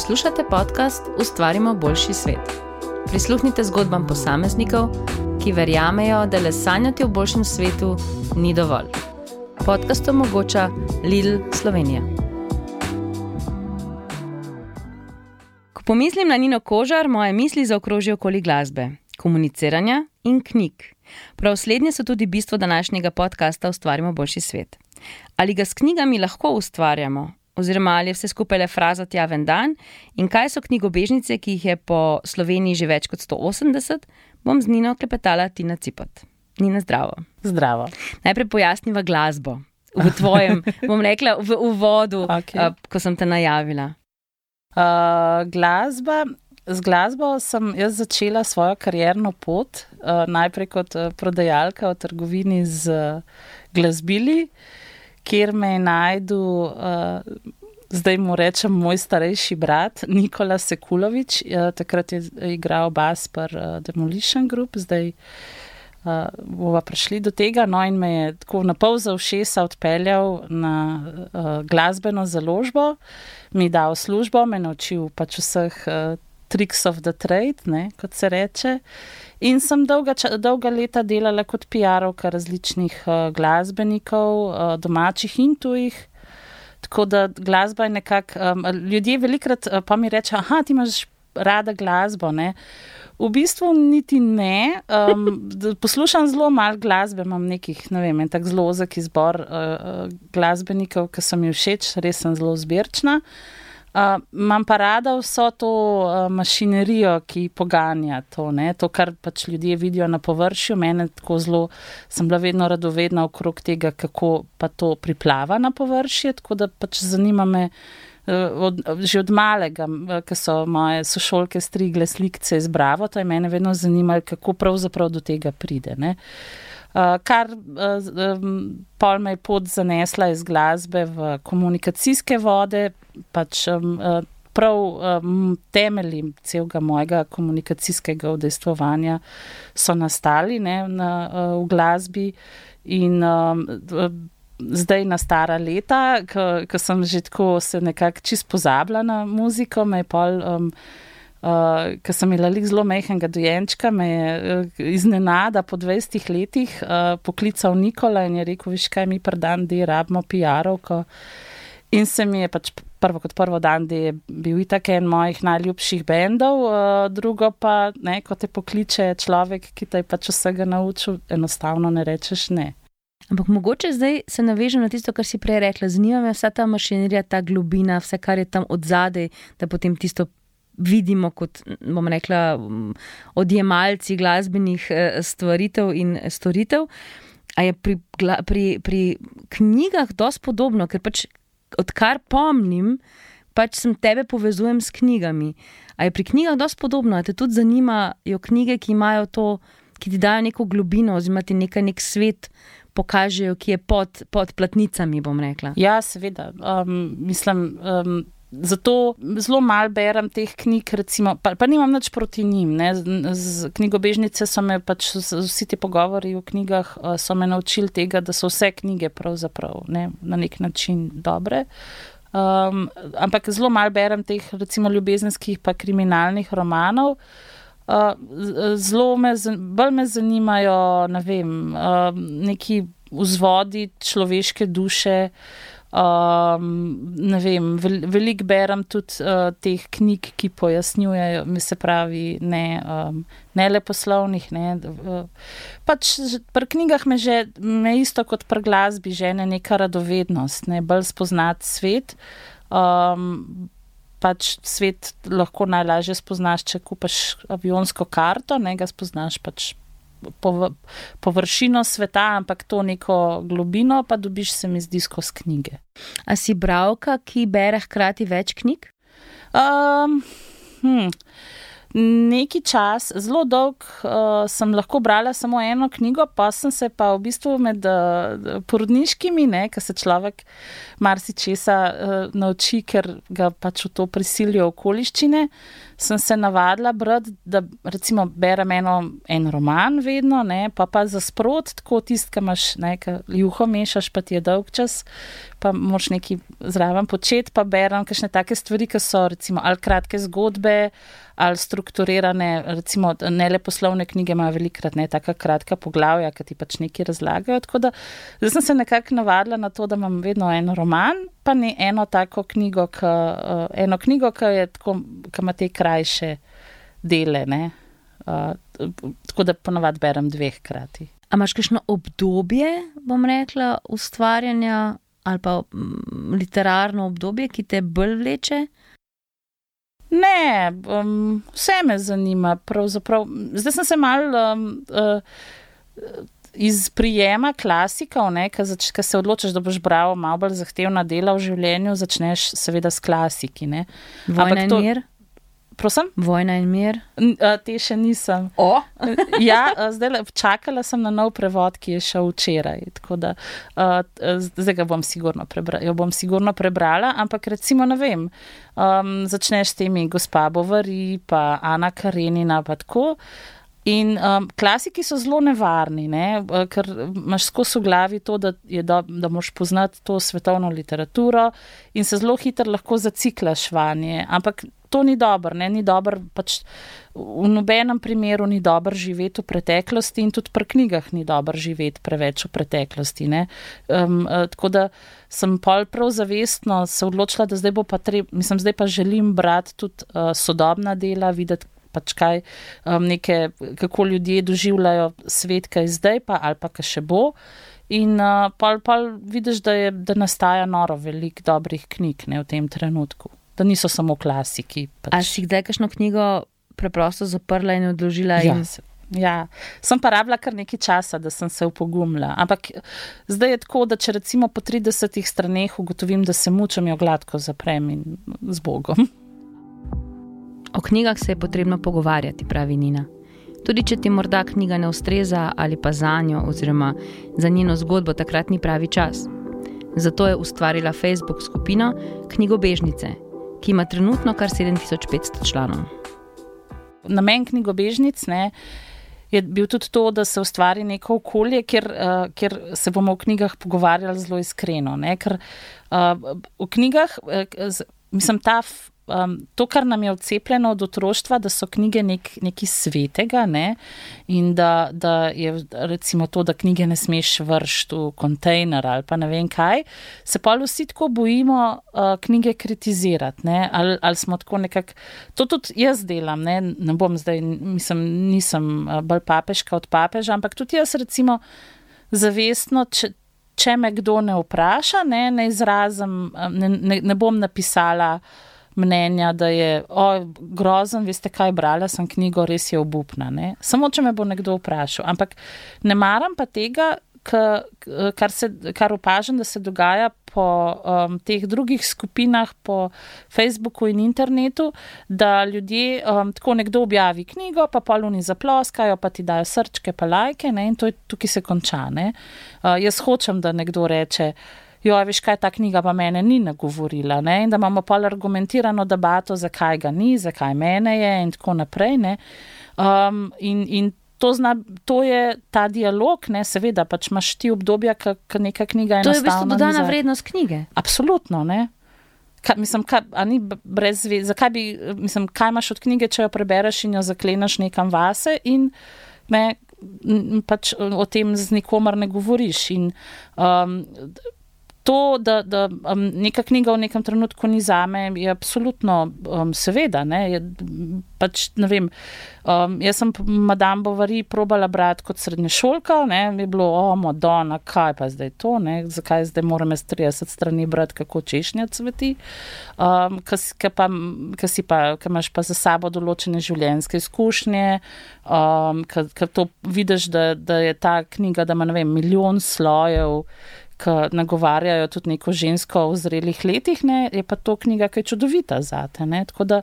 Poslušate podcast Ustvarimo boljši svet. Prisluhnite zgodbam posameznikov, ki verjamejo, da le sanjati o boljšem svetu ni dovolj. Podcast omogoča Lidl Slovenija. Ko pomislim na Nino Kožar, moje misli zaokrožijo okoli glasbe, komuniciranja in knjig. Prav slednje so tudi bistvo današnjega podcasta Ustvarimo boljši svet. Ali ga s knjigami lahko ustvarjamo, oziroma ali je vse skupaj le fraza tja ven dan, in kaj so knjigobežnice, ki jih je po Sloveniji že več kot 180, bom z Nino klepetala Tina Cipat. Nina, zdravo. Zdravo. Najprej pojasniva glasbo. V tvojem, bom rekla, v uvodu, okay. uh, ko sem te najavila. Uh, glasba. Z glasbo sem jaz začela svojo karjerno pot, uh, najprej kot uh, prodajalka v trgovini z uh, glasbili. Uh, kjer me je najdel, uh, zdaj mu rečem, moj starejši brat Nikola Sekulovič, uh, takrat je igral bas per uh, Demolition Group, zdaj uh, bomo prišli do tega. No, in me je tako na pol za všesa odpeljal na uh, glasbeno založbo, mi dal službo, me naučil pač vseh. Uh, Tricks of the trade, ne, kot se reče. In sem dolga, dolga leta delala kot PR-ovka različnih uh, glasbenikov, uh, domačih in tujih. Tako da glasba je nekako. Um, ljudje velikrat uh, pa mi rečejo, ah, ti imaš rada glasbo. Ne? V bistvu niti ne. Um, poslušam zelo malo glasbe, imam nekih, ne vem, tako zelo ozek izbor uh, glasbenikov, ki so mi všeč, res sem zelo zbirčna. Uh, Imam uh, pa rada vso to uh, mašinerijo, ki poganja to, ne? to, kar pač ljudje vidijo na površju. Mene tako zelo, sem bila vedno radovedna okrog tega, kako pa to priplava na površje. Tako da pač zanima me uh, od, že od malega, ker so moje sošolke strigle slikce iz Bravo, to je mene vedno zanimalo, kako pravzaprav do tega pride. Ne? Uh, kar um, pol me je pot zanesla iz glasbe v komunikacijske vode, pač um, prav um, temelji celega mojega komunikacijskega udejstvovanja so nastali ne, na, uh, v glasbi in um, zdaj na stara leta, ko sem že tako se nekako čist pozabila na muziko, me je pol. Um, Uh, Ker sem imela zelo mehkega dojenčka, me je uh, iznenada po 20 letih uh, poklical Nikola in je rekel: Viš kaj mi prdan, da rabimo PR-ovko. In se mi je pač prvo kot prvo dan, da je bil itak en mojih najljubših bendov, uh, drugo pa, ne, ko te pokliče človek, ki te je pač vsega naučil, enostavno ne rečeš ne. Ampak mogoče zdaj se navežem na tisto, kar si prej rekla. Zanima me vsa ta mašinerija, ta globina, vse, kar je tam od zadaj, da potem tisto vidimo kot, bom rekla, odjemalci glasbenih eh, stvaritev in storitev. A je pri, pri, pri knjigah dosti podobno, ker pač odkar pomnim, pač sem tebe povezujem s knjigami. A je pri knjigah dosti podobno, da te tudi zanimajo knjige, ki imajo to, ki ti dajo neko globino, oziroma ti nekaj nek svet. Pokažejo, ki je pod, pod platnicami. Ja, seveda. Um, mislim, um, zato zelo malo berem teh knjig, recimo, pa, pa nimam nič proti njim. Ne. Z, z knjigobežnice so me pač vsi ti pogovori o knjigah uh, naučili tega, da so vse knjige pravzaprav ne, na nek način dobre. Um, ampak zelo malo berem teh, recimo, ljubezenskih pa kriminalnih romanov. Uh, zelo me, bolj me zanimajo, ne vem, uh, neki vzvodi človeške duše. Um, ne vem, vel, veliko berem tudi uh, teh knjig, ki pojasnjujejo, mi se pravi, ne, um, ne le poslovnih. Ne, uh, pač pri knjigah me že, me isto kot pri glasbi, žene neka radovednost, ne bolj spoznati svet. Um, pač svet lahko najlažje spoznaš, če kupaš avionsko karto, ne ga spoznaš pač površino sveta, ampak to neko globino, pa dobiš se mi zdi skozi knjige. A si bravka, ki bere hkrati več knjig? Um, hm. Neki čas, zelo dolg, uh, sem lahko brala samo eno knjigo, pa sem se pa v bistvu med uh, porodniškimi, ki se človek marsikesa uh, nauči, ker ga pač v to prisilijo okoliščine. Sem se navadila brati, da recimo berem eno, en roman, vedno, ne, pa pa za sprot, tako tisti, ki imaš nekaj juho, mešaš, pa ti je dolg čas, pa moš nekaj zraven početi, pa berem kakšne take stvari, ki so recimo ali kratke zgodbe ali strukturirane, recimo, ne le poslovne knjige, imajo velikrat ne tako kratka poglavja, ki ti pač nekaj razlagajo. Tako da zdaj sem se nekako navadila na to, da imam vedno en roman, pa ne eno tako knjigo, ki, uh, eno knjigo, ki, je, tako, ki ima te krajše dele. Uh, tako da ponavadi berem dveh krati. A imaš kakšno obdobje, bom rekla, ustvarjanja ali pa m, literarno obdobje, ki te bolj vleče? Ne, um, vse me zanima. Zdaj sem se mal um, uh, iz prijema klasikov, ki se odločiš, da boš bral malo bolj zahtevna dela v življenju, začneš seveda s klasiki. Vojna in mir. Prosim? Vojna in mir. Te še nisem. O? ja, zdaj čakala sem na nov prevod, ki je šel včeraj. Da, zdaj ga bom sigurno, prebra, bom sigurno prebrala, ampak recimo ne vem. Um, začneš s temi gospa Bovari, pa Ana Karenina, pa tako. In um, klasiki so zelo nevarni, ne? ker imaš skozi v glavi to, da, do, da moš poznati to svetovno literaturo in se zelo hitro lahko zaciklaš vanje. Ampak to ni dobro, ni dobro, pač v nobenem primeru ni dobro živeti v preteklosti in tudi pri knjigah ni dobro živeti preveč v preteklosti. Um, tako da sem pol prav zavestno se odločila, da zdaj, pa treb, mislim, zdaj pa želim brati tudi uh, sodobna dela, videti. Pač kaj, um, neke, kako ljudje doživljajo svet, kaj zdaj, pa, ali pa kaj še bo. In uh, pa vidiš, da, je, da nastaja noro veliko dobrih knjig ne, v tem trenutku da niso samo klasiki. Pač. Ali si kdaj kakšno knjigo preprosto zaprla in odložila? Ja, in... ja. sem pa rabila kar nekaj časa, da sem se upogumila. Ampak zdaj je tako, da če recimo po 30 straneh ugotovim, da se mučem, jo gladko zaprem in z Bogom. O knjigah se je potrebno pogovarjati, pravi Nina. Tudi če ti morda knjiga ne ustreza ali pa za njo oziroma za njeno zgodbo, takrat ni pravi čas. Zato je ustvarila Facebook skupino Knjigobežnice, ki ima trenutno kar 7500 članov. Namen knjigobežnic ne, je bil tudi to, da se ustvari neko okolje, kjer, uh, kjer se bomo v knjigah pogovarjali zelo iskreno. Ne, ker uh, v knjigah, uh, mislim, ta um, to, kar nam je odcepljeno od otroštva, da so knjige nek, nekaj svetega ne? in da, da je recimo to, da knjige ne smeš vršiti v kontejner ali pa ne vem kaj, se pa vsi tako bojimo uh, knjige kritizirati. Ali, ali smo tako nekako, to tudi jaz delam, ne, ne bom zdaj, mislim, nisem bolj papežka od papeža, ampak tudi jaz recimo zavestno. Če, Če me kdo ne vpraša, ne, ne izrazim, ne, ne, ne bom napisala uh, mnenja, da je grozen, veste, kaj brala sem knjigo, res je obupna. Ne? Samo, če me bo nekdo vprašal. Ampak ne maram pa tega, kar, se, kar opažam, da se dogaja po um, teh drugih skupinah, po Facebooku in internetu, da ljudje um, tako nekdo objavi knjigo, pa poluni zaploskajo, pa ti dajo srčke, pa lajke, ne? in to je tukaj se konča. Uh, jaz hočem, da nekdo reče jo, veš, kaj ta knjiga pa mene ni nagovorila. Ne? In da imamo pol argumentirano debato, zakaj ga ni, zakaj mene je in tako naprej. Um, in, in to, zna, to je ta dialog, ne? seveda, pač imaš ti obdobja, ki neka knjiga je. To je v bistvu dodana vrednost knjige. Absolutno. Ne? Kaj, mislim, kaj, brez, zakaj bi, mislim, kaj imaš od knjige, če jo prebereš in jo zakleneš nekam vase in me, pač o tem z nikomer ne govoriš. In, um, to, da, da um, neka knjiga v nekem trenutku ni za me, je absolutno, um, seveda. Ne, je, pač, ne vem, um, jaz sem Madame Bovary probala brati kot srednješolka, mi je bilo, o, Madonna, kaj pa zdaj to, ne, zakaj zdaj moram jaz 30 strani brati, kako češnja cveti. Um, Ker pa, pa, imaš pa za sabo določene življenjske izkušnje, um, ker to vidiš, da, da je ta knjiga, da ima, ne vem, milijon slojev ki nagovarjajo tudi neko žensko v zrelih letih, ne, je pa to knjiga, ki je čudovita za te. Tako da,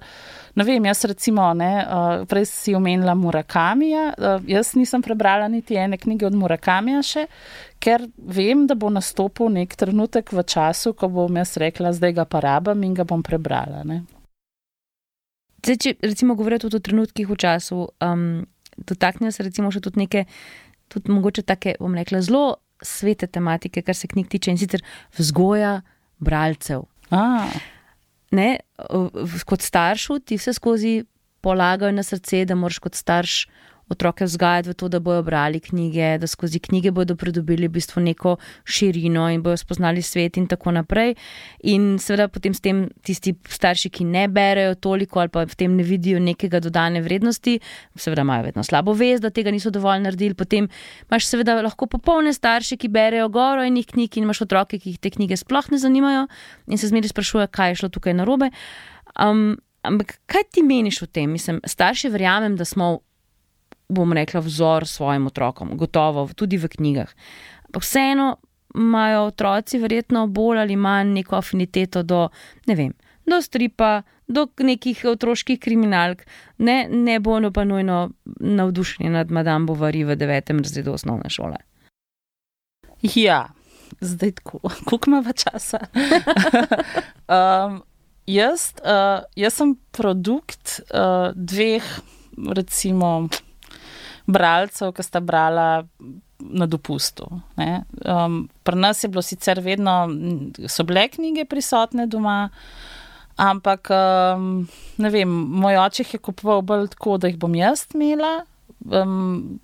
ne vem, jaz recimo, ne, uh, prej si omenila Murakamija, uh, jaz nisem prebrala niti ene knjige od Murakamija še, ker vem, da bo nastopil nek trenutek v času, ko bom jaz rekla, zdaj ga pa rabim in ga bom prebrala. Ne. Zdaj, če recimo govorimo tudi o trenutkih v času, um, dotaknemo se recimo še tudi neke, tudi mogoče take, bom rekla, zelo svete tematike, kar se knjig tiče in sicer vzgoja bralcev. Ne, kot staršu ti vse skozi polagajo na srce, da moraš kot starš otroke vzgajati v to, da bodo brali knjige, da skozi knjige bodo pridobili v bistvu neko širino in bodo spoznali svet in tako naprej. In seveda potem s tem tisti starši, ki ne berejo toliko ali pa v tem ne vidijo nekega dodane vrednosti, seveda imajo vedno slabo vest, da tega niso dovolj naredili. Potem imaš seveda lahko popolne starše, ki berejo goro enih knjig in imaš otroke, ki jih te knjige sploh ne zanimajo in se zmeri sprašujejo, kaj je šlo tukaj narobe. Um, ampak kaj ti meniš o tem? Mislim, starši verjamem, da smo bom rekla, vzor svojim otrokom, gotovo, tudi v knjigah. Pa vseeno imajo otroci verjetno bolj ali manj neko afiniteto do, ne vem, do stripa, do nekih otroških kriminalk, ne, ne bo no pa nujno navdušen nad Madame Bovary v devetem razredu osnovne šole. Ja, zdaj tako, koliko ima časa. um, jaz, uh, jaz sem produkt uh, dveh, recimo, bralcev, ki sta brala na dopustu. Um, pri nas je bilo sicer vedno, so bile knjige prisotne doma, ampak um, ne vem, moj oče je kupoval bolj tako, da jih bom jaz imela. Um,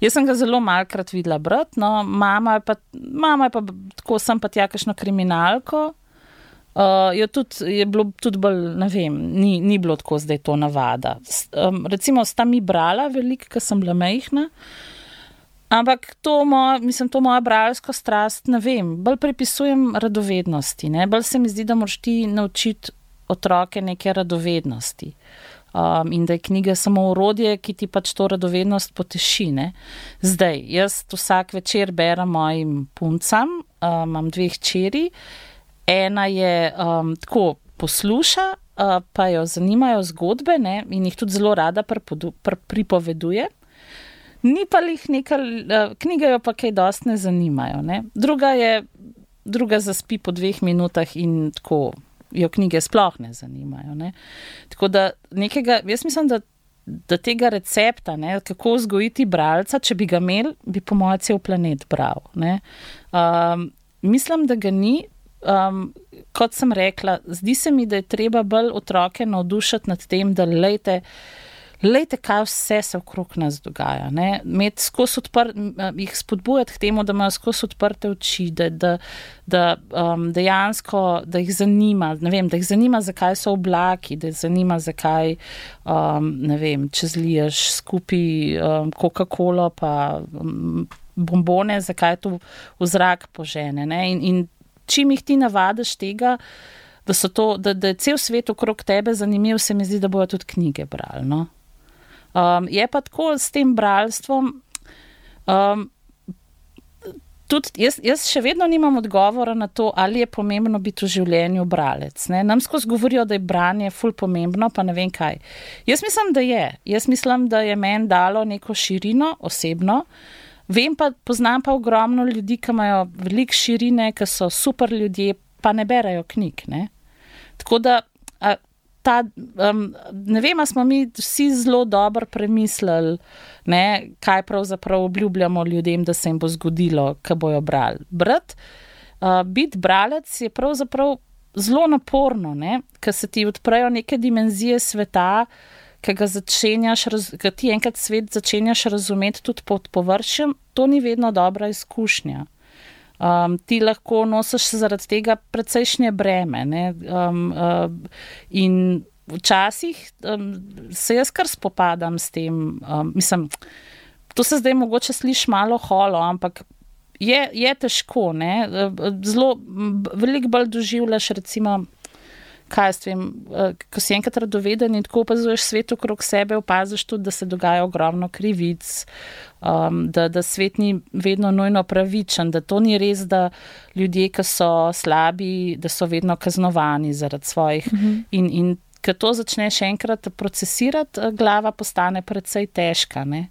jaz sem ga zelo malkrat videla, brat, no, mama je pa, mama je pa tako, sem pa tja, kakšno kriminalko. Uh, je, tudi, je bilo tudi bolj, ne vem, ni, ni bilo tako, da je to navada. Um, recimo, sta mi brala veliko, ker sem bila mehna. Ampak to, moj, mislim, to moja bralsko strast, ne vem, bolj pripisujem radovednosti. Ne? Bolj se mi zdi, da moraš ti naučiti otroke neke radovednosti. Um, in da je knjiga samo urodje, ki ti pač to radovednost poteši. Ne? Zdaj, jaz vsak večer berem mojim puncam, um, imam dveh čeri. Ena je um, tako posluša, uh, pa jo zanimajo zgodbe ne, in jih tudi zelo rada pripodu, pr, pripoveduje. Ni pa jih nekaj, uh, knjige jo pa kaj dosti ne zanimajo. Ne. Druga je, druga zaspi po dveh minutah in tako jo knjige sploh ne zanimajo. Ne. Tako da nekega, jaz mislim, da. Da tega recepta, ne, kako vzgojiti bralca, če bi ga imel, bi po mojem cel planet bral. Um, mislim, da ga ni, um, kot sem rekla, zdi se mi, da je treba bolj otroke navdušiti nad tem, da lejte. Lejte, kaj vse se okrog nas dogaja. Odpr, jih spodbujati k temu, da imajo skozi odprte oči, da, da, da um, dejansko da jih zanima, vem, da jih zanima, zakaj so oblaki, da jih zanima, zakaj um, vem, če zliješ skupaj um, Coca-Cola pa um, bombone, zakaj to v zrak požene. In, in čim jih ti navadiš tega, da, to, da, da je cel svet okrog tebe zanimiv, se mi zdi, da bojo tudi knjige brali. No? Um, je pa tako s tem bralstvom. Um, Tudi jaz, jaz še vedno nimam odgovora na to, ali je pomembno biti v življenju bralec. Ne? Nam skozi govorijo, da je branje ful pomembno, pa ne vem kaj. Jaz mislim, da je. Jaz mislim, da je meni dalo neko širino osebno, uh, Vem pa, poznam pa ogromno ljudi, ki imajo veliko širine, ki so super ljudje, pa ne berajo knjig. Ne? Tako da, a, ta, um, ne vem, smo mi vsi zelo dobro premislili, ne, kaj pravzaprav obljubljamo ljudem, da se jim bo zgodilo, ko bojo brali. Brat, uh, biti bralec je pravzaprav zelo naporno, ker se ti odprejo neke dimenzije sveta ki ga začenjaš, ki ti enkrat svet začenjaš razumeti tudi pod površjem, to ni vedno dobra izkušnja. Um, ti lahko nosiš zaradi tega precejšnje breme. Um, uh, in včasih um, se jaz kar spopadam s tem. Um, mislim, to se zdaj mogoče sliši malo holo, ampak je, je težko. Ne? Zelo veliko bolj doživljaš, recimo kaj s tem, uh, ko si enkrat radoveden in tako opazuješ svet okrog sebe, opaziš tudi, da se dogaja ogromno krivic, um, da, da svet ni vedno nujno pravičen, da to ni res, da ljudje, ki so slabi, da so vedno kaznovani zaradi svojih. Uh -huh. In, in ko to začneš enkrat procesirati, glava postane precej težka. Ne?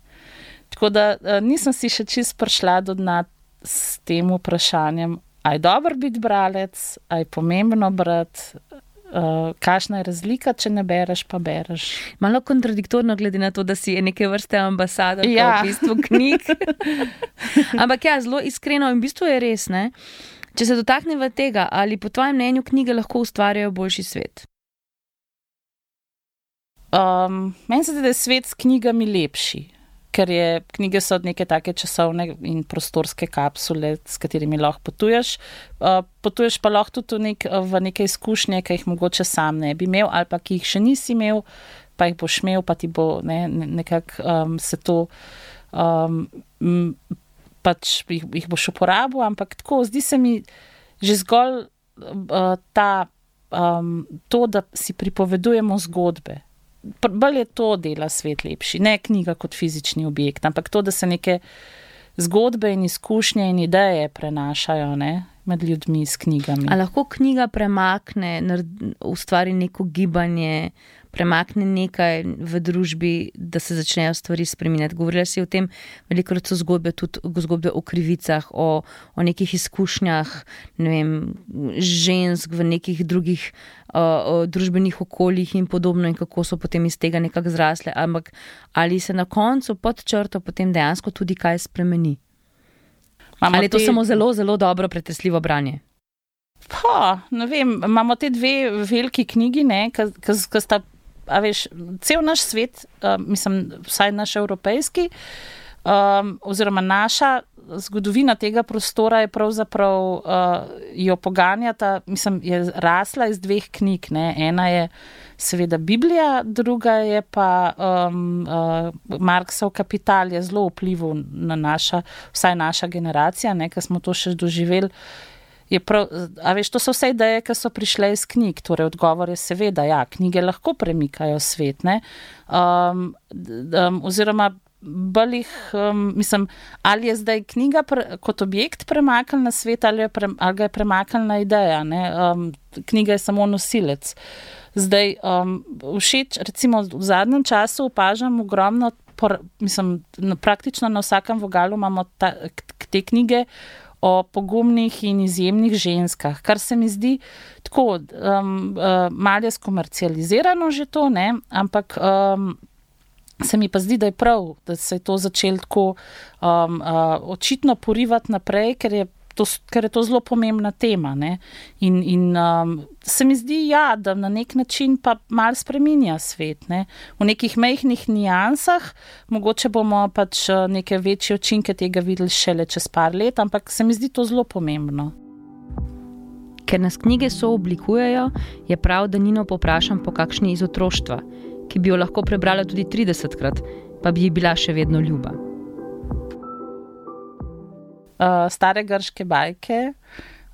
Tako da nisem si še čist prišla do dna s tem vprašanjem, ali je dobro biti bralec, ali je pomembno brati. Uh, kakšna je razlika, če ne bereš, pa bereš? Malo kontradiktorno, glede na to, da si neke vrste ambasador ja. v bistvu knjig. Ampak ja, zelo iskreno in v bistvu je res. Ne? Če se dotaknemo tega, ali po tvojem mnenju knjige lahko ustvarjajo boljši svet? Um, meni se zdi, da je svet s knjigami lepši ker je, knjige so neke take časovne in prostorske kapsule, s katerimi lahko potuješ. Uh, potuješ pa lahko tudi v, nek, v neke izkušnje, ki jih mogoče sam ne bi imel, ali pa ki jih še nisi imel, pa jih boš imel, pa ti bo ne, ne, nekako um, se to. Um, pač jih, jih boš uporabil, ampak tako, zdi se mi že zgolj uh, ta, um, to, da si pripovedujemo zgodbe bolj je to dela svet lepši, ne knjiga kot fizični objekt, ampak to, da se neke zgodbe in izkušnje in ideje prenašajo ne, med ljudmi s knjigami. Ali lahko knjiga premakne, ustvari neko gibanje, premakne nekaj v družbi, da se začnejo stvari spremenjati. Govorila si o tem, veliko so zgodbe, tudi zgodbe o krivicah, o, o nekih izkušnjah ne vem, žensk v nekih drugih uh, družbenih okoljih in podobno, in kako so potem iz tega nekako zrasle. Ampak ali se na koncu pod črto potem dejansko tudi kaj spremeni? Imamo ali je to te... samo zelo, zelo dobro, pretresljivo branje? Pa, ne vem, imamo te dve veliki knjigi, ki sta a veš, cel naš svet, uh, mislim, vsaj naš evropejski, um, oziroma naša zgodovina tega prostora je pravzaprav uh, jo poganjata, mislim, je rasla iz dveh knjig. Ne? Ena je seveda Biblija, druga je pa um, uh, Marksov kapital, je zelo vplival na naša, vsaj naša generacija, ki smo to še doživeli. Prav, a veš, to so vse ideje, ki so prišle iz knjig. Torej, odgovor je seveda, da ja, knjige lahko premikajo svet. Um, um, oziroma, bolih, um, mislim, ali je zdaj knjiga pre, kot objekt premaknjena na svet ali, pre, ali ga je premaknjena ideja. Um, knjiga je samo nosilec. Zdaj, um, všeč, recimo, v zadnjem času opažam ogromno, por, mislim, na, praktično na vsakem vogalu imamo ta, te knjige o pogumnih in izjemnih ženskah, kar se mi zdi tako um, uh, malo skomercializirano že to, ne? ampak. Um, Se mi pa zdi, da je prav, da se je to začelo tako um, uh, očitno porivati naprej, ker je to, ker je to zelo pomembna tema. In, in um, se mi zdi, ja, da na nek način pa mal spremenja svet. Ne? V nekih mehkih nijansah, mogoče bomo pač uh, neke večje učinke tega videli šele čez par let, ampak se mi zdi to zelo pomembno. Ker nas knjige so oblikujejo, je prav, da Nino poprašam po kakšni iz otroštva, ki bi jo lahko prebrala tudi 30krat, pa bi ji bila še vedno ljuba uh, stare grške bajke,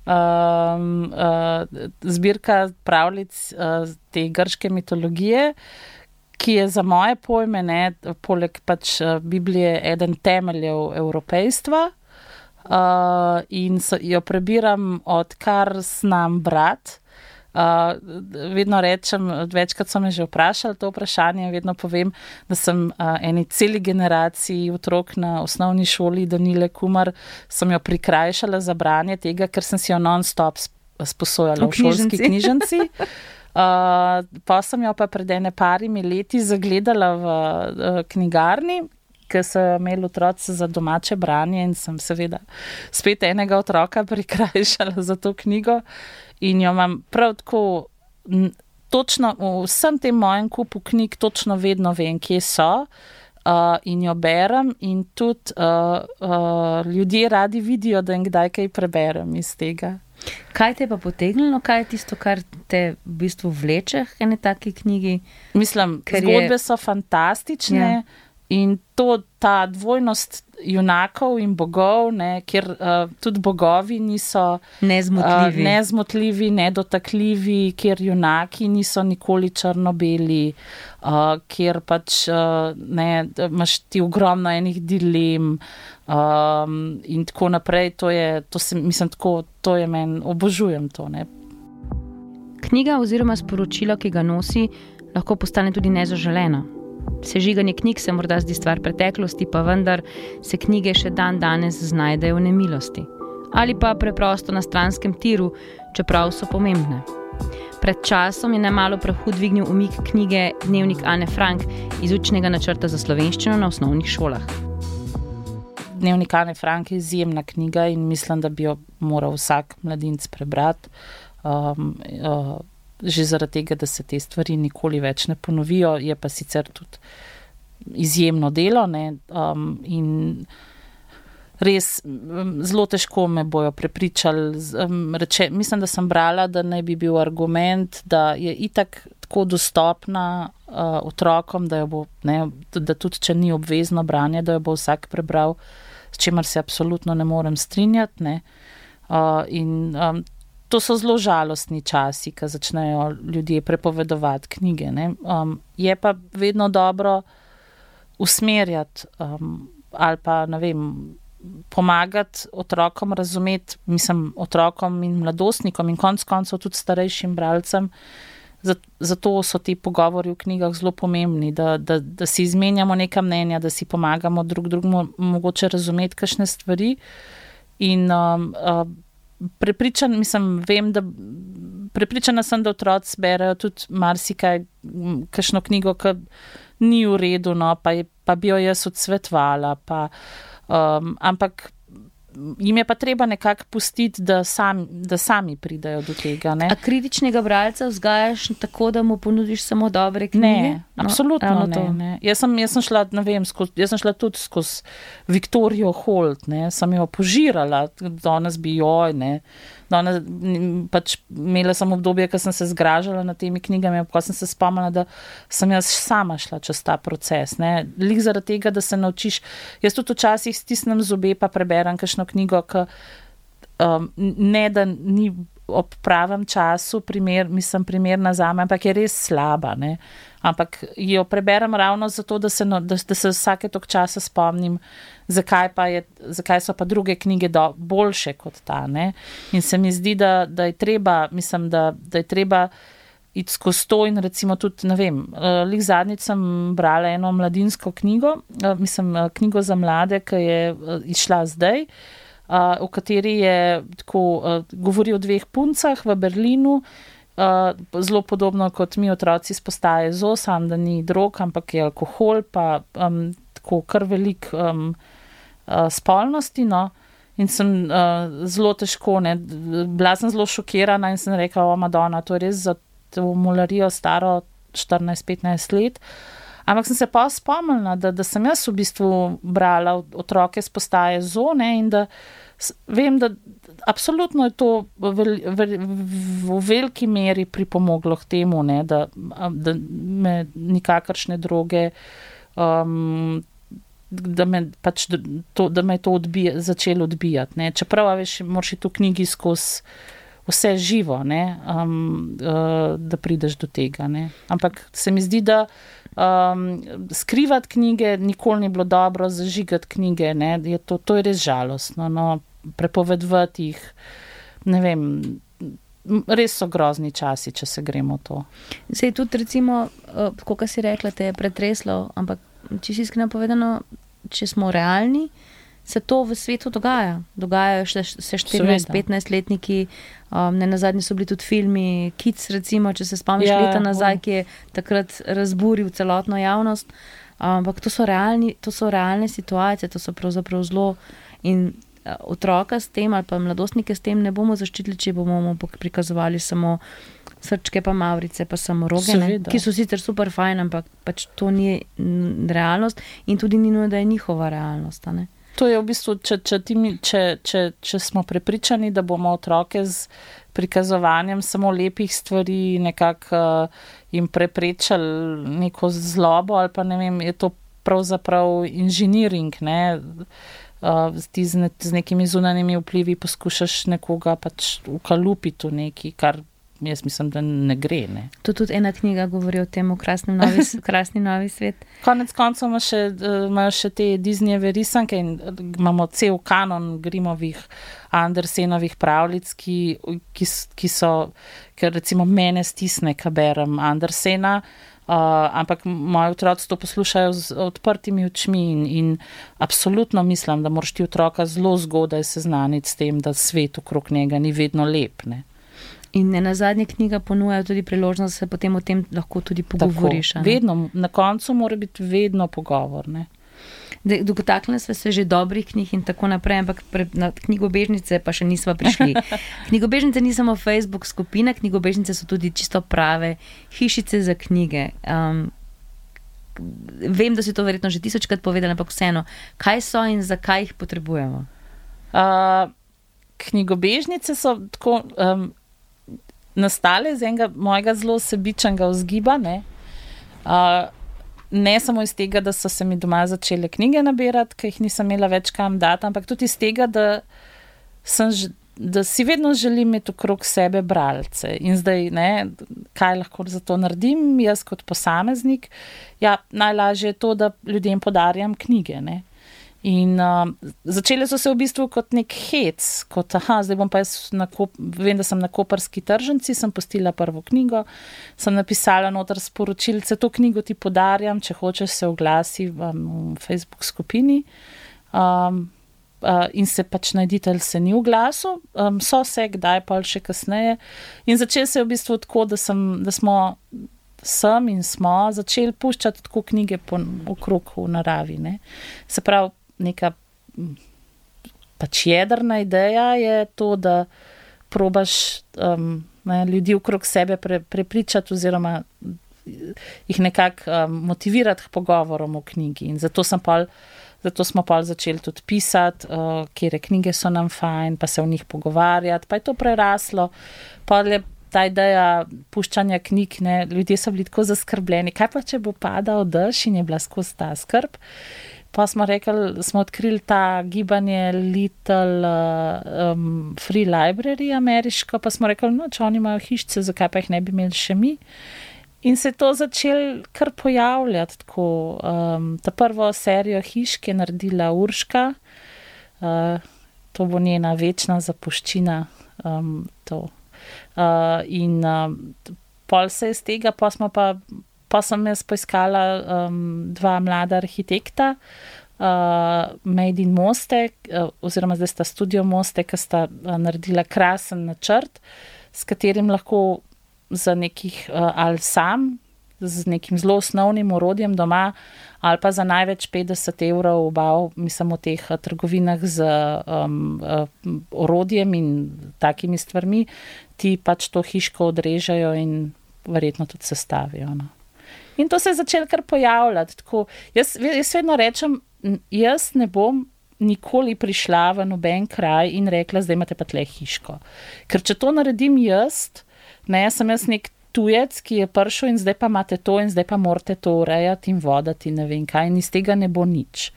um, uh, zbirka pravljic uh, te grške mitologije, ki je za moje pojme, ne, poleg pač Biblije, eden temeljev evropejstva. Uh, in so, jo prebiram, odkar znam brati. Uh, vedno rečem, večkrat so me že vprašali to vprašanje, vedno povem, da sem uh, eni celi generaciji otrok na osnovni šoli Danile Kumar, sem jo prikrajšala za branje tega, ker sem si jo non-stop sposojala v, v šolski knjižnici. Uh, pa sem jo pa pred ene parimi leti zagledala v uh, knjigarni, ker so imeli otroci za domače branje in sem seveda spet enega otroka prikrajšala za to knjigo in jo imam prav tako, točno v vsem tem mojem kupu knjig, točno vedno vem, kje so. Uh, in jo berem, in tudi uh, uh, ljudje radi vidijo, da jim kdaj kaj preberem iz tega. Kaj te je pa potegnilo, kaj je tisto, kar te v bistvu vleče v eni taki knjigi? Mislim, zgodbe je... so fantastične. Ja in to, ta dvojnost junakov in bogov, ne, kjer uh, tudi bogovi niso nezmotljivi, uh, nezmotljivi nedotakljivi, kjer junaki niso nikoli črno-beli, uh, kjer pač uh, ne, imaš ti ogromno enih dilem. Um, in tako naprej, to je, to se, mislim, tako, to je meni, obožujem to. Ne. Knjiga oziroma sporočilo, ki ga nosi, lahko postane tudi nezaželeno. Sežiganje knjig se morda zdi stvar preteklosti, pa vendar se knjige še dan danes znajdejo v nemilosti. Ali pa preprosto na stranskem tiru, čeprav so pomembne. Pred časom je najmalo prahu dvignil umik knjige Dnevnik Anne Frank iz učnega načrta za slovenščino na osnovnih šolah. Dnevnik Anne Frank je izjemna knjiga in mislim, da bi jo moral vsak mladinec prebrati. Um, uh, že zaradi tega, da se te stvari nikoli več ne ponovijo, je pa sicer tudi izjemno delo. Um, in res zelo težko me bojo prepričali. Um, reče, mislim, da sem brala, da naj bi bil argument, da je itak tako dostopna uh, otrokom, da, bo, ne, da tudi če ni obvezno branje, da jo bo vsak prebral, s čimer se absolutno ne morem strinjati. Ne. Uh, in um, to so zelo žalostni časi, ko začnejo ljudje prepovedovati knjige. Um, je pa vedno dobro usmerjati um, ali pa ne vem. Pomagati otrokom razumeti, mislim, otrokom in mladostnikom, in konec koncev tudi starejšim bralcem. Zato so ti pogovori v knjigah zelo pomembni, da, da, da si izmenjamo neka mnenja, da si pomagamo drug drugemu, mogoče razumeti kakšne stvari. In um, uh, prepričan, mislim, vem, da prepričana sem, da otroci berajo tudi marsikaj, kakšno knjigo, ki ni v redu, no, pa, je, pa bi jo jaz odsvetvala. Pa, um, ampak jim je pa treba nekako pustiti, da, sam, da sami pridajo do tega. Ne? A kritičnega bralca vzgajaš tako, da mu ponudiš samo dobre knjige? Ne, no, absolutno ne, ne. Jaz, sem, jaz, sem šla, vem, skozi, jaz sem šla tudi skozi Viktorijo Holt, ne, sem jo požirala, danes bi joj. Ne. Danes, pač imela sem obdobje, ko sem se zgražala nad temi knjigami, pa sem se spomnila, da sem jaz sama šla čez ta proces. Lik zaradi tega, da se naučiš. Jaz tudi včasih stisnem zobe, pa preberem kakšno knjigo, ki um, ne da ni ob pravem času, primer, mislim, primerna za me, ampak je res slaba. Ne? Ampak jo preberem ravno zato, da se, no, da, da se vsake tok časa spomnim, zakaj, je, zakaj so pa druge knjige do, boljše kot ta. Ne? In se mi zdi, da, da je treba, mislim, da, da je treba. Iti skozi to, in recimo tudi, ne vem, uh, lih zadnjič sem brala eno mladinsko knjigo, uh, mislim, uh, knjigo za mlade, ki je uh, izšla zdaj, uh, v kateri je tako, uh, govori o dveh puncah v Berlinu, uh, zelo podobno kot mi otroci spostaje z osam, da ni drog, ampak je alkohol, pa um, tako kar velik um, uh, spolnosti. No. In sem uh, zelo težko, ne. bila sem zelo šokirana in sem rekla, o Madonna, to je res za to molarijo staro 14-15 let. Ampak sem se pa spomnila, da, da sem jaz v bistvu brala otroke z postaje zone in da vem, da absolutno je to v, v, v veliki meri pripomoglo k temu, ne, da, da me nikakršne droge. Um, Da me, pač to, da me je to odbija, začelo odbijati. Ne. Čeprav veš, moraš tu knjigi skozi vse živo, um, uh, da prideš do tega. Ne. Ampak se mi zdi, da um, skrivati knjige nikoli ni bilo dobro, zažigati knjige. Je to, to je res žalostno. No prepovedovati jih. Ne vem, res so grozni časi, če se gremo to. Se je tudi, recimo, eh, kot si rekla, te je pretreslo, ampak če si iskreno povedano, če smo realni. Se to v svetu dogaja. Dogajajo se 14-15 letniki, um, ne na zadnji so bili tudi filmi, Kids, recimo, če se spomniš ja, leta nazaj, ki je takrat razburil celotno javnost. Ampak to so, realni, to so realne situacije, to so pravzaprav zelo. In otroka s tem ali pa mladostnike s tem ne bomo zaščitili, če bomo prikazovali samo srčke, pa mavrice, pa samo roge, ne, ki so sicer super fajn, ampak pač to ni realnost in tudi ni nujno, da je njihova realnost. To je v bistvu, če, če, če, če, če smo prepričani, da bomo otroke z prikazovanjem samo lepih stvari nekako uh, jim preprečili neko zlobo, ali pa ne vem, je to pravzaprav inženiring. Ne? Uh, ti z, ne, z nekimi zunanjimi vplivi poskušaš nekoga pač ukalupiti v neki, kar jaz mislim, da ne gre. Ne. To tudi ena knjiga govori o tem, krasni novi, krasni novi svet. Konec koncev ima še, imajo še te Disneyjeve risanke in imamo cel kanon Grimovih, Andersenovih pravljic, ki, ki, ki so, ker recimo mene stisne, kaj berem Andersena. Uh, ampak moji otroci to poslušajo z odprtimi očmi, in, in absolutno mislim, da moraš ti otroka zelo zgodaj seznaniti s tem, da svet okrog njega ni vedno lep. Ne. In ne na zadnje knjiga ponuja tudi priložnost, da se potem o tem lahko tudi pogovoriš. Vedno, na koncu mora biti vedno pogovor. Dotaknili smo se že dobrih knjig in tako naprej, ampak pre, na knjigobežnice pa še nismo prišli. Knjigobežnice ni samo Facebook skupina, knjigobežnice so tudi čisto prave hišice za knjige. Um, vem, da si to verjetno že tisočkrat povedal, ampak vseeno, kaj so in zakaj jih potrebujemo? Uh, knjigobežnice so tako. Um, nastale iz enega mojega zelo sebičnega vzgiba. Ne? Uh, ne samo iz tega, da so se mi doma začele knjige nabirati, ker jih nisem imela več kam dati, ampak tudi iz tega, da, sem, da si vedno želim imeti okrog sebe bralce. In zdaj, ne, kaj lahko za to naredim, jaz kot posameznik. Ja, najlažje je to, da ljudem podarjam knjige. Ne? In uh, začele so se v bistvu kot nek hec, kot aha, zdaj bom pa jaz, na kop, vem, da sem na koperski tržnici, sem postila prvo knjigo, sem napisala noter sporočilce, to knjigo ti podarjam, če hočeš se oglasi v, v Facebook skupini. Um, uh, in se pač najditelj se ni v glasu, um, so se kdaj pa še kasneje. In začel se je v bistvu tako, da, sem, da smo. Sem in smo začeli puščati tako knjige po, okrog v naravi. Ne. Se pravi, neka pač jedrna ideja je to, da probaš um, ne, ljudi okrog sebe pre, prepričati oziroma jih nekako um, motivirati k pogovorom o knjigi. In zato, pol, zato smo pa začeli tudi pisati, uh, kje knjige so nam fajn, pa se o njih pogovarjati, pa je to preraslo. Je ta ideja puščanja knjig, ne, ljudje so bili tako zaskrbljeni, kaj pa če bo padal dež in je bila skozi ta skrb. Pa smo rekli, smo odkrili ta gibanje Little um, Free Library ameriško, pa smo rekli, no, če oni imajo hišice, zakaj pa jih ne bi imeli še mi. In se je to začelo kar pojavljati. Tako, um, ta prvo serijo hiš, ki je naredila Urška, uh, to bo njena večna zapuščina. Um, uh, in uh, pol se je z tega, pa smo pa pa sem jaz poiskala um, dva mlada arhitekta, uh, Made in Moste, uh, oziroma zdaj sta studio Moste, ki sta uh, naredila krasen načrt, s katerim lahko za nekih uh, ali sam, z nekim zelo osnovnim urodjem doma, ali pa za največ 50 evrov, obav, mislim, v teh uh, trgovinah z um, uh, orodjem in takimi stvarmi, ti pač to hiško odrežejo in verjetno tudi sestavijo. No. In to se je začelo kar pojavljati. Tako, jaz, jaz vedno rečem, jaz ne bom nikoli prišla v noben kraj in rekla, zdaj imate pa tle hiško. Ker če to naredim jaz, ne, sem jaz nek tujec, ki je prišel in zdaj pa imate to in zdaj pa morate to urejati in vodati, ne vem kaj, in iz tega ne bo nič.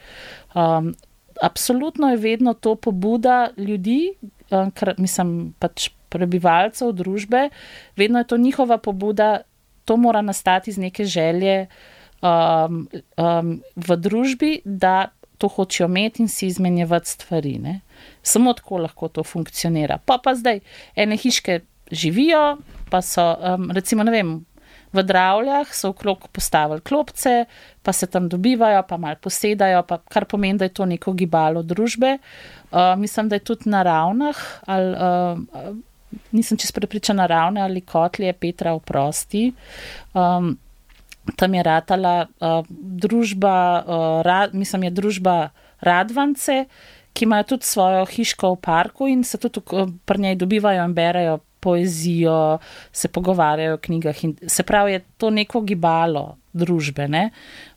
Um, absolutno je vedno to pobuda ljudi, um, kar, mislim pač prebivalcev družbe, vedno je to njihova pobuda to mora nastati iz neke želje um, um, v družbi, da to hočejo imeti in si izmenjevati stvari. Ne? Samo tako lahko to funkcionira. Pa pa zdaj ene hiške živijo, pa so, um, recimo, ne vem. V Dravljah so okrog postavili klopce, pa se tam dobivajo, pa malo posedajo, pa kar pomeni, da je to neko gibalo družbe. Uh, mislim, da je tudi na ravnah, ali uh, nisem čest prepričana, ravne ali kotlje Petra v prosti. Um, tam je ratala uh, družba, uh, ra, mislim, je družba Radvance, ki imajo tudi svojo hiško v parku in se tudi uh, pri njej dobivajo in berajo poezijo, se pogovarjajo o knjigah. Se pravi, je to neko gibalo družbe.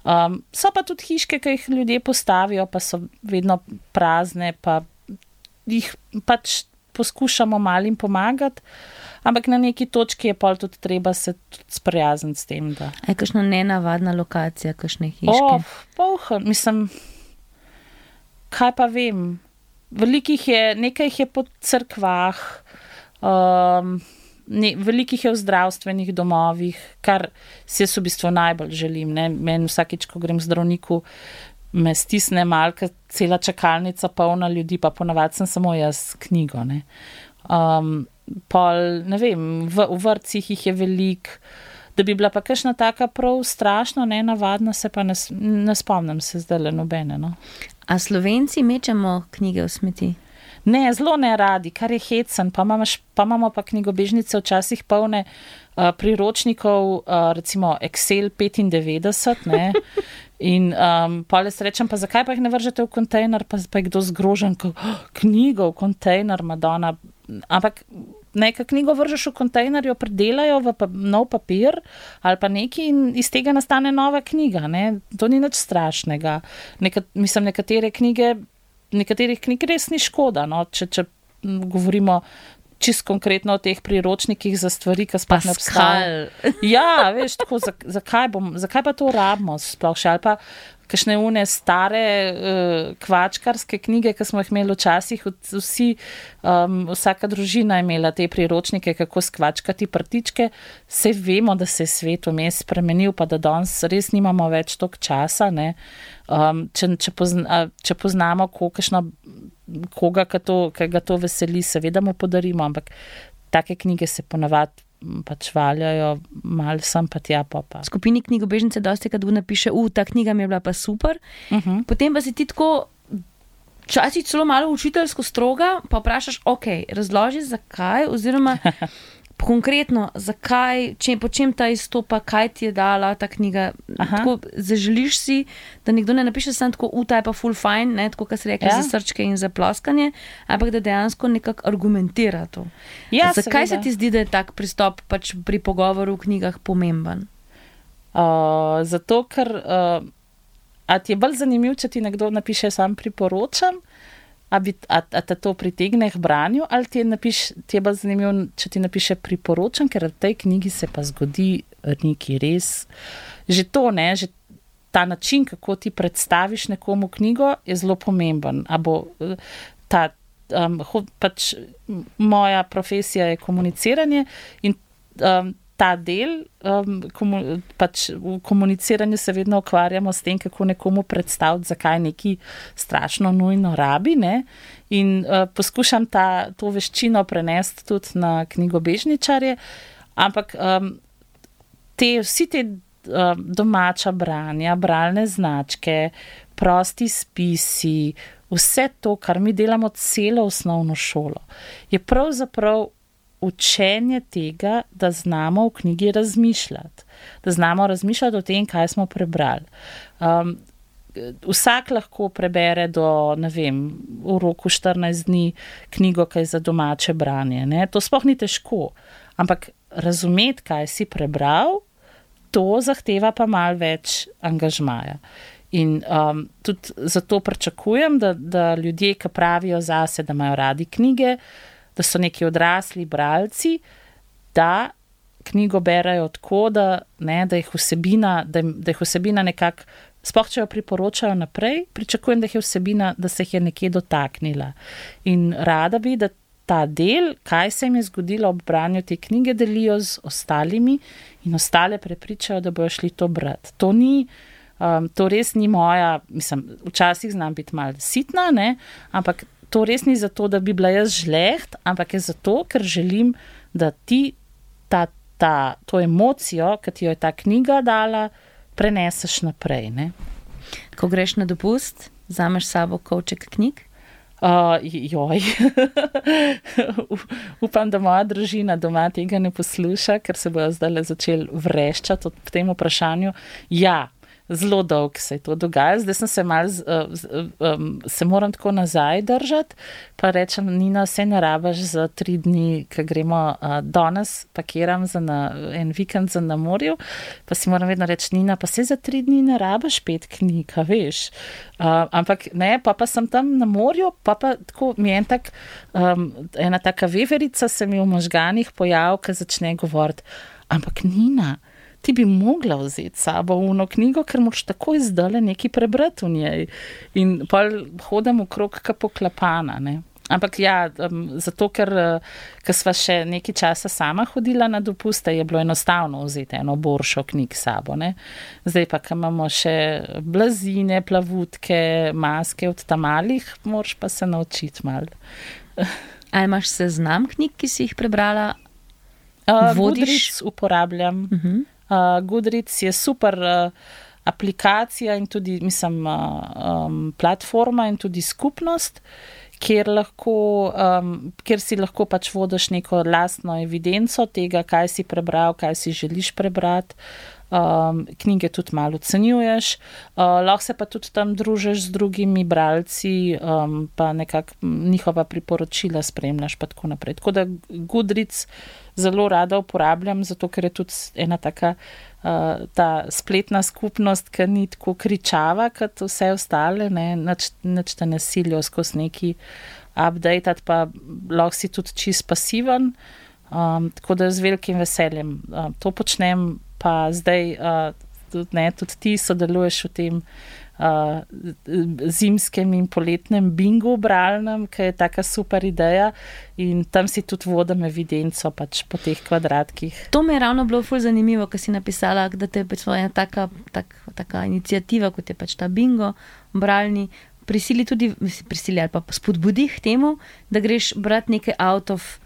Um, so pa tudi hiške, ki jih ljudje postavijo, pa so vedno prazne, pa jih pač poskušamo malim pomagati. ampak na neki točki je pol tudi treba se sprijazniti s tem. Da. Je kakšna nenavadna lokacija, kakšne hiše? Oh, poh, mislim, kaj pa vem. Velikih je, nekaj jih je po crkvah, um, ne, velikih je v zdravstvenih domovih, kar si jaz v bistvu najbolj želim. Meni vsakeč, ko grem zdravniku, me stisne malce, cela čakalnica, polna ljudi, pa ponavadi sem samo jaz knjigo. Ne. Um, pol, ne vem, v, v vrtcih jih je velik. Da bi bila pa kakšna taka prav strašno, ne navadna, se pa ne, ne spomnim se zdaj le nobene. No. A slovenci mečemo knjige v smeti? Ne, zelo ne radi, kar je hecen. Pa imamo pa, imamo pa knjigobežnice včasih polne uh, priročnikov, uh, recimo Excel 95. Ne, In um, pa le srečam, pa zakaj pa jih ne vržete v kontejner, pa, pa je kdo zgrožen, ko oh, knjigo v kontejner, Madonna. Ampak nekaj knjigo vržeš v kontejner, jo predelajo v pa, nov papir ali pa neki in iz tega nastane nova knjiga. Ne? To ni nič strašnega. Neka, mislim, nekatere knjige, nekaterih knjig res ni škoda. No? Če, če govorimo čist konkretno o teh priročnikih za stvari, ki sploh ne obstajajo. Ja, veš, tako, zakaj, bom, zakaj pa to rabimo sploh še ali pa. Kakšne une stare uh, kvačkarske knjige, ki smo jih imeli včasih, vsi, um, vsaka družina je imela te priročnike, kako skvačkati prtičke. Vse vemo, da se je svet vmes spremenil, pa da danes res nimamo več toliko časa. Um, če, če, pozna, če poznamo, kakšno koga, ki, to, ki ga to veseli, seveda mu podarimo, ampak take knjige se ponavadi. Pač valjajo, malo sem pa tja popa. Skupini knjigobežnice, dosti krat napiše, da ta knjiga mi je bila pa super. Uh mhm. -huh. Potem pa si ti tako, včasih celo malo učiteljsko stroga, pa vprašaš, ok, razloži zakaj, oziroma konkretno, zakaj, če, po čem ta izstopa, kaj ti je dala ta knjiga. Tako, zaželiš si, da nekdo ne napiše samo tako, uta je pa full fine, ne, tako kot se reče, ja. za srčke in za ploskanje, ampak da dejansko nekako argumentira to. Ja, zakaj seveda. se ti zdi, da je tak pristop pač pri pogovoru v knjigah pomemben? Uh, zato, ker uh, ti je bolj zanimivo, če ti nekdo napiše, sam priporočam. A, bi, a, a te to pritegne k branju, ali ti je, napiš, ti je bolj zanimivo, če ti napiše priporočam, ker v tej knjigi se pa zgodi nekaj res. Že to, ne, že ta način, kako ti predstaviš nekomu knjigo, je zelo pomemben. Bo, ta, um, pač, moja profesija je komuniciranje in um, ta del, um, komu, pač v komuniciranju se vedno ukvarjamo s tem, kako nekomu predstaviti, zakaj neki strašno nujno rabi. Ne? In uh, poskušam ta, to veščino prenesti tudi na knjigobežničarje, ampak um, te, vsi te um, domača branja, bralne značke, prosti spisi. Vse to, kar mi delamo celo osnovno šolo, je pravzaprav učenje tega, da znamo v knjigi razmišljati, da znamo razmišljati o tem, kaj smo prebrali. Um, vsak lahko prebere do, ne vem, v roku 14 dni knjigo, kaj za domače branje. Ne? To sploh ni težko, ampak razumeti, kaj si prebral, to zahteva pa mal več angažmaja. In um, tudi zato pričakujem, da, da ljudje, ki pravijo zase, da imajo radi knjige, da so neki odrasli bralci, da knjigo berajo tako, da, ne, da jih vsebina, da, da jih vsebina nekako, spoh če jo priporočajo naprej, pričakujem, da, vsebina, da se jih je nekje dotaknila. In rada bi, da ta del, kaj se jim je zgodilo ob branju te knjige, delijo z ostalimi in ostale prepričajo, da bojo šli to brati. To ni. Um, to res ni moja, mislim, včasih znam biti malo sitna, ne? ampak to res ni zato, da bi bila jaz žleht, ampak je zato, ker želim, da ti ta, ta, to emocijo, ki ti jo je ta knjiga dala, preneseš naprej. Ne? Ko greš na dopust, zameš sabo koček knjig. Uh, joj, upam, da moja družina doma tega ne posluša, ker se bojo zdaj začeli vreščati ob tem vprašanju. Ja, zelo dolgo se je to dogajalo, zdaj sem se mal, um, se moram tako nazaj držati, pa rečem, Nina, vse ne rabaš za tri dni, ki gremo uh, danes, pakiram za na, en vikend za na morju, pa si moram vedno reči, Nina, pa se za tri dni ne rabaš pet knjig, veš. Uh, ampak ne, pa pa sem tam na morju, pa pa tako mi je en tak, um, ena taka veverica se mi v možganih pojav, ki začne govoriti, ampak Nina, ti bi mogla vzeti sabo uno knjigo, ker moš tako izdale nekaj prebrati v njej. In pa hodim okrog, kot poklapana. Ne? Ampak ja, um, zato ker, ker sva še nekaj časa sama hodila na dopuste, je bilo enostavno vzeti eno boršo knjig sabo. Ne? Zdaj pa, ko imamo še blazine, plavutke, maske od tam malih, moraš pa se naučiti mal. Ali imaš seznam knjig, ki si jih prebrala? Uh, Vodiš, uporabljam. Uh -huh. Uh, Goodreads je super uh, aplikacija in tudi, mislim, uh, um, platforma in tudi skupnost, kjer, lahko, um, kjer si lahko pač vodiš neko lastno evidenco tega, kaj si prebral, kaj si želiš prebrati. Um, knjige tudi malo ocenjuješ, uh, lahko se pa tudi tam družiš z drugimi bralci, um, pa nekako njihova priporočila spremljaš, pa tako naprej. Tako da Goodreads zelo rada uporabljam, zato ker je tudi ena taka uh, ta spletna skupnost, ki ni tako kričava kot vse ostale, ne te nasilijo skozi neki update, pa lahko si tudi čist pasiven. Um, tako da z velikim veseljem uh, to počnem, pa zdaj uh, tudi, ne, tudi ti sodeluješ v tem uh, zimskem in poletnem bingu bralnem, ki je taka super ideja in tam si tudi vodim evidenco pač po teh kvadratkih. To mi je ravno bilo ful zanimivo, ker si napisala, da te je pač ena taka, tak, taka inicijativa, kot je pač ta bingo bralni. Prisili tudi, prisili ali pa spodbudi k temu, da greš brati nekaj out of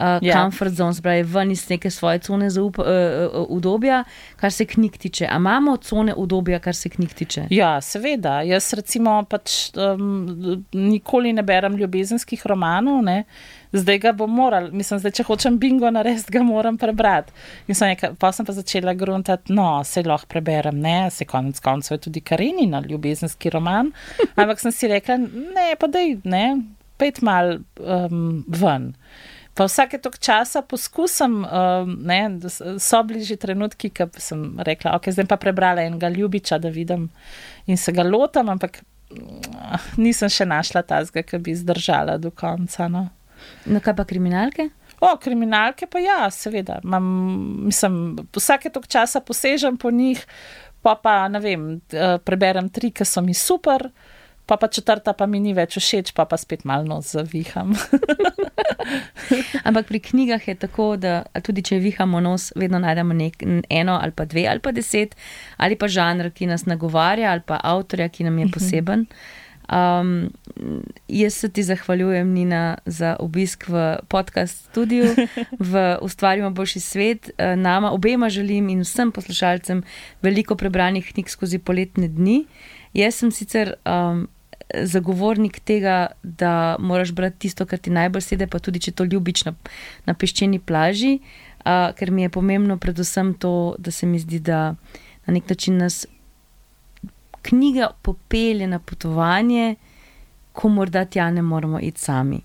uh, yeah. Ja. comfort zone, spravi ven iz neke svoje cone za up, uh, uh, udobja, kar se knjig tiče. A imamo cone udobja, kar se knjig tiče? Ja, seveda. Jaz recimo pač um, nikoli ne berem ljubezenskih romanov. Ne? Zdaj ga bom moral, mislim, zdaj, če hočem bingo narediti, ga moram prebrati. In sem nekaj, pa sem pa začela gruntati, no, se lahko preberem, ne, se konec koncev je tudi Karenina ljubezenski roman. Ampak sem si rekla, ne, pa dej, ne, pet mal um, ven. Pa vsake tok časa poskusim, um, ne, so bližji trenutki, ki sem rekla, ok, zdaj pa prebrala enega ljubiča, da vidim in se ga lotam, ampak mm, nisem še našla tazga, ki bi zdržala do konca. No. no, kaj pa kriminalke? O, kriminalke pa ja, seveda. Mam, mislim, vsake tok časa posežem po njih, pa pa ne vem, preberem tri, ki so mi super pa pa četrta pa mi ni več všeč, pa pa spet malo zaviham. Ampak pri knjigah je tako, da tudi če vihamo nos, vedno najdemo nek, eno ali pa dve ali pa deset, ali pa žanr, ki nas nagovarja, ali pa avtorja, ki nam je mhm. poseben. Um, jaz se ti zahvaljujem, Nina, za obisk v podcast studiu, v Ustvarjamo boljši svet. Eh, nama obema želim in vsem poslušalcem veliko prebranih knjig skozi poletne dni. Jaz sem sicer um, zagovornik tega, da moraš brati tisto, kar ti najbolj sedi, pa tudi če to ljubiš na, na peščeni plaži, uh, ker mi je pomembno predvsem to, da se mi zdi, da na nek način nas knjiga popelje na potovanje, ko morda tja ne moramo iti sami.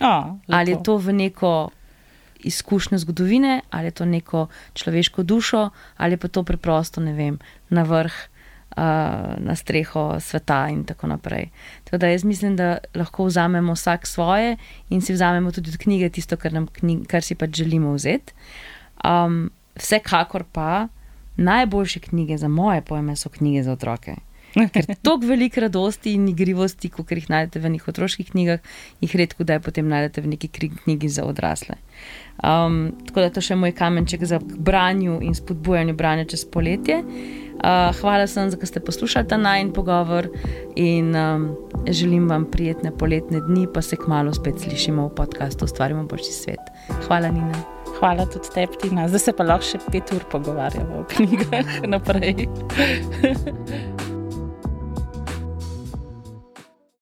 A, ali je to v neko izkušnjo zgodovine, ali je to neko človeško dušo, ali pa to preprosto, ne vem, na vrh na streho sveta in tako naprej. Tako da jaz mislim, da lahko vzamemo vsak svoje in si vzamemo tudi od knjige tisto, kar, knjig, kar si pač želimo vzeti. Um, vsekakor pa najboljše knjige za moje pojme so knjige za otroke. Ker toliko veliko radosti in igrivosti, kot jih najdete v nekih otroških knjigah, jih redko kdaj potem najdete v neki knjigi za odrasle. Um, tako da to še moj kamenček za branje in spodbujanje branja čez poletje. Uh, hvala sem, da ste poslušali ta najn pogovor in um, želim vam prijetne poletne dni, pa se kmalo spet slišimo v podkastu Ustvarjamo boljši svet. Hvala, Nina. Hvala tudi tebi, Tina. Zdaj se pa lahko še pet ur pogovarjamo o knjigah naprej.